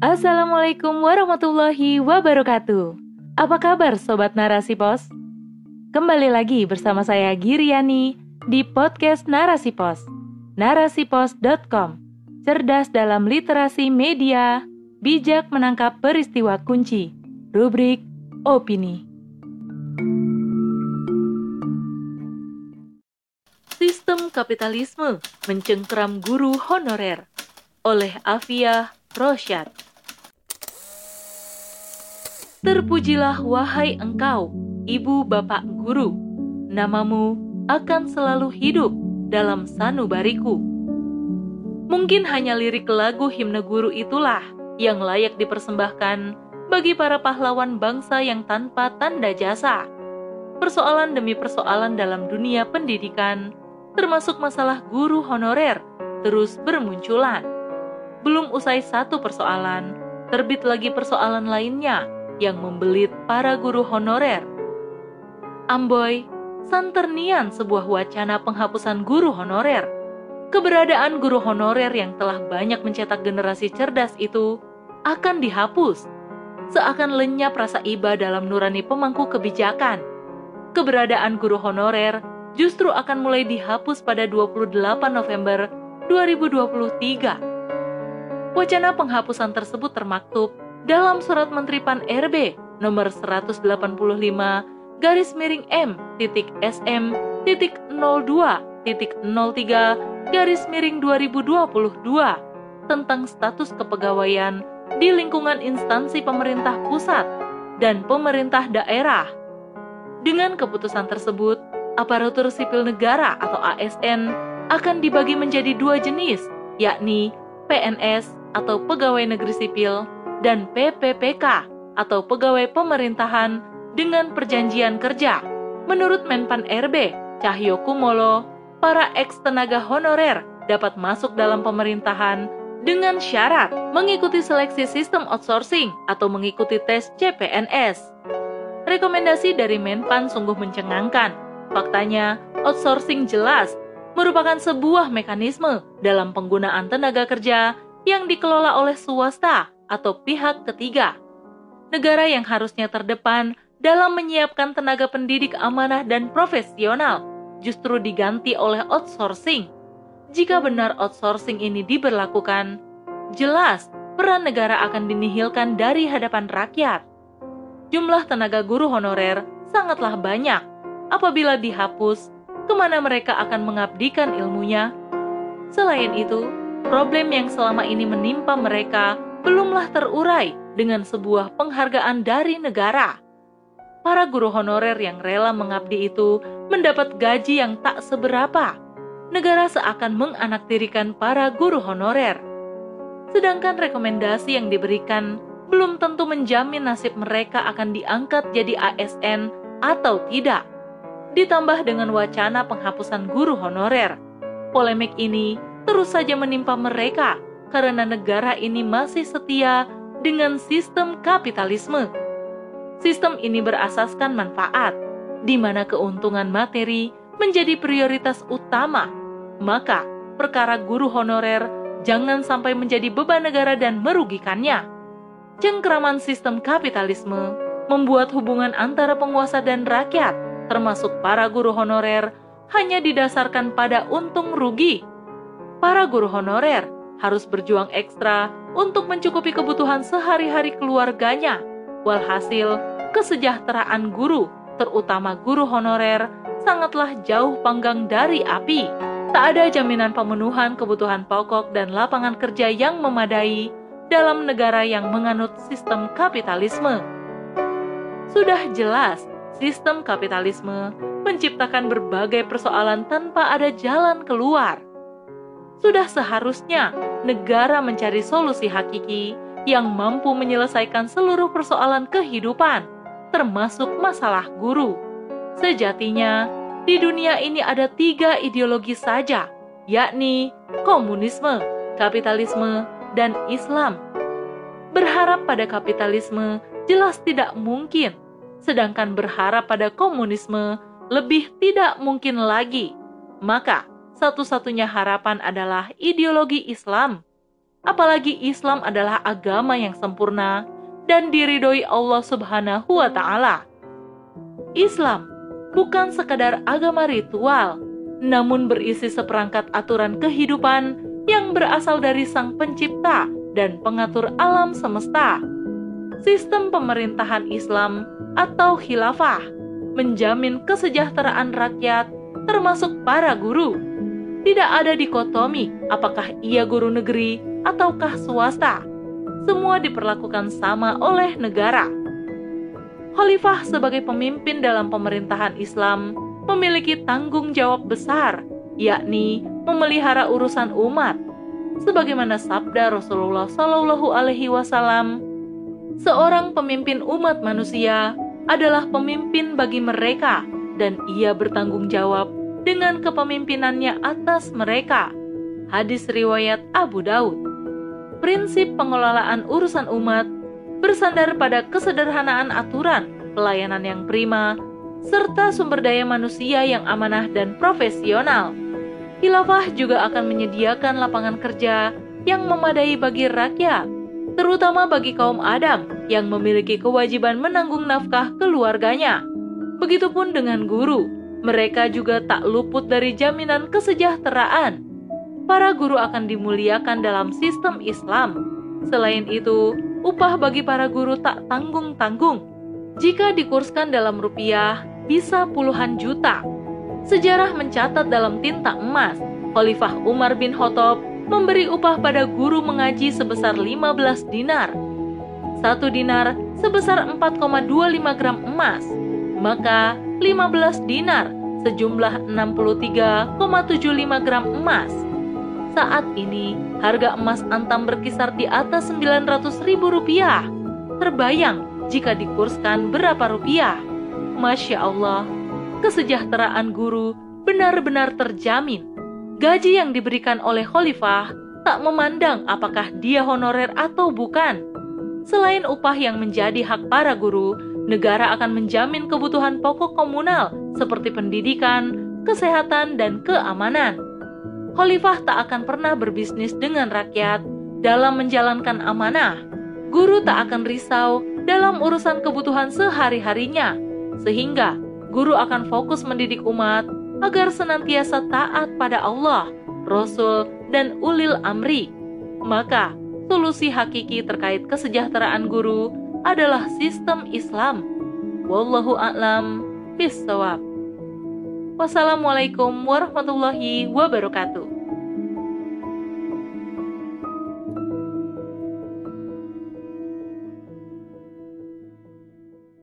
Assalamualaikum warahmatullahi wabarakatuh. Apa kabar sobat Narasi Pos? Kembali lagi bersama saya Giriani di podcast Narasi Pos. Narasipos.com. Cerdas dalam literasi media, bijak menangkap peristiwa kunci. Rubrik opini. Kapitalisme Mencengkram Guru Honorer oleh Afia Rosyad. Terpujilah wahai engkau, ibu bapak guru. Namamu akan selalu hidup dalam sanubariku. Mungkin hanya lirik lagu himne guru itulah yang layak dipersembahkan bagi para pahlawan bangsa yang tanpa tanda jasa. Persoalan demi persoalan dalam dunia pendidikan, termasuk masalah guru honorer, terus bermunculan. Belum usai satu persoalan, terbit lagi persoalan lainnya yang membelit para guru honorer. Amboy, santernian sebuah wacana penghapusan guru honorer. Keberadaan guru honorer yang telah banyak mencetak generasi cerdas itu akan dihapus. Seakan lenyap rasa iba dalam nurani pemangku kebijakan. Keberadaan guru honorer justru akan mulai dihapus pada 28 November 2023. Wacana penghapusan tersebut termaktub dalam surat Menteri Pan RB nomor 185 garis miring M titik SM titik 02 titik 03 garis miring 2022 tentang status kepegawaian di lingkungan instansi pemerintah pusat dan pemerintah daerah. Dengan keputusan tersebut, aparatur sipil negara atau ASN akan dibagi menjadi dua jenis, yakni PNS atau pegawai negeri sipil dan PPPK atau pegawai pemerintahan dengan perjanjian kerja. Menurut Menpan RB, Cahyo Kumolo, para ex tenaga honorer dapat masuk dalam pemerintahan dengan syarat mengikuti seleksi sistem outsourcing atau mengikuti tes CPNS. Rekomendasi dari Menpan sungguh mencengangkan. Faktanya, outsourcing jelas merupakan sebuah mekanisme dalam penggunaan tenaga kerja yang dikelola oleh swasta atau pihak ketiga. Negara yang harusnya terdepan dalam menyiapkan tenaga pendidik amanah dan profesional justru diganti oleh outsourcing. Jika benar outsourcing ini diberlakukan, jelas peran negara akan dinihilkan dari hadapan rakyat. Jumlah tenaga guru honorer sangatlah banyak. Apabila dihapus, ke mana mereka akan mengabdikan ilmunya? Selain itu, problem yang selama ini menimpa mereka belumlah terurai dengan sebuah penghargaan dari negara. Para guru honorer yang rela mengabdi itu mendapat gaji yang tak seberapa. Negara seakan menganaktirikan para guru honorer. Sedangkan rekomendasi yang diberikan belum tentu menjamin nasib mereka akan diangkat jadi ASN atau tidak. Ditambah dengan wacana penghapusan guru honorer, polemik ini terus saja menimpa mereka karena negara ini masih setia dengan sistem kapitalisme. Sistem ini berasaskan manfaat, di mana keuntungan materi menjadi prioritas utama. Maka, perkara guru honorer jangan sampai menjadi beban negara dan merugikannya. Cengkraman sistem kapitalisme membuat hubungan antara penguasa dan rakyat, termasuk para guru honorer, hanya didasarkan pada untung rugi. Para guru honorer harus berjuang ekstra untuk mencukupi kebutuhan sehari-hari keluarganya. Walhasil, kesejahteraan guru, terutama guru honorer, sangatlah jauh panggang dari api. Tak ada jaminan pemenuhan kebutuhan pokok dan lapangan kerja yang memadai dalam negara yang menganut sistem kapitalisme. Sudah jelas, sistem kapitalisme menciptakan berbagai persoalan tanpa ada jalan keluar sudah seharusnya negara mencari solusi hakiki yang mampu menyelesaikan seluruh persoalan kehidupan, termasuk masalah guru. Sejatinya, di dunia ini ada tiga ideologi saja, yakni komunisme, kapitalisme, dan Islam. Berharap pada kapitalisme jelas tidak mungkin, sedangkan berharap pada komunisme lebih tidak mungkin lagi. Maka, satu-satunya harapan adalah ideologi Islam. Apalagi Islam adalah agama yang sempurna dan diridhoi Allah Subhanahu wa taala. Islam bukan sekadar agama ritual, namun berisi seperangkat aturan kehidupan yang berasal dari Sang Pencipta dan pengatur alam semesta. Sistem pemerintahan Islam atau khilafah menjamin kesejahteraan rakyat termasuk para guru. Tidak ada dikotomi apakah ia guru negeri ataukah swasta. Semua diperlakukan sama oleh negara. Khalifah sebagai pemimpin dalam pemerintahan Islam memiliki tanggung jawab besar, yakni memelihara urusan umat. Sebagaimana sabda Rasulullah Shallallahu Alaihi Wasallam, seorang pemimpin umat manusia adalah pemimpin bagi mereka, dan ia bertanggung jawab dengan kepemimpinannya atas mereka. Hadis riwayat Abu Daud. Prinsip pengelolaan urusan umat bersandar pada kesederhanaan aturan, pelayanan yang prima, serta sumber daya manusia yang amanah dan profesional. Khilafah juga akan menyediakan lapangan kerja yang memadai bagi rakyat, terutama bagi kaum Adam yang memiliki kewajiban menanggung nafkah keluarganya. Begitupun dengan guru, mereka juga tak luput dari jaminan kesejahteraan. Para guru akan dimuliakan dalam sistem Islam. Selain itu, upah bagi para guru tak tanggung-tanggung. Jika dikurskan dalam rupiah, bisa puluhan juta. Sejarah mencatat dalam tinta emas, Khalifah Umar bin Khattab memberi upah pada guru mengaji sebesar 15 dinar. Satu dinar sebesar 4,25 gram emas, maka 15 dinar sejumlah 63,75 gram emas. Saat ini, harga emas antam berkisar di atas 900 ribu rupiah. Terbayang jika dikurskan berapa rupiah. Masya Allah, kesejahteraan guru benar-benar terjamin. Gaji yang diberikan oleh khalifah tak memandang apakah dia honorer atau bukan. Selain upah yang menjadi hak para guru, negara akan menjamin kebutuhan pokok komunal seperti pendidikan, kesehatan, dan keamanan. Khalifah tak akan pernah berbisnis dengan rakyat dalam menjalankan amanah. Guru tak akan risau dalam urusan kebutuhan sehari-harinya, sehingga guru akan fokus mendidik umat agar senantiasa taat pada Allah, Rasul, dan ulil amri. Maka, solusi hakiki terkait kesejahteraan guru adalah sistem Islam. Wallahu a'lam bishawab. Wassalamualaikum warahmatullahi wabarakatuh.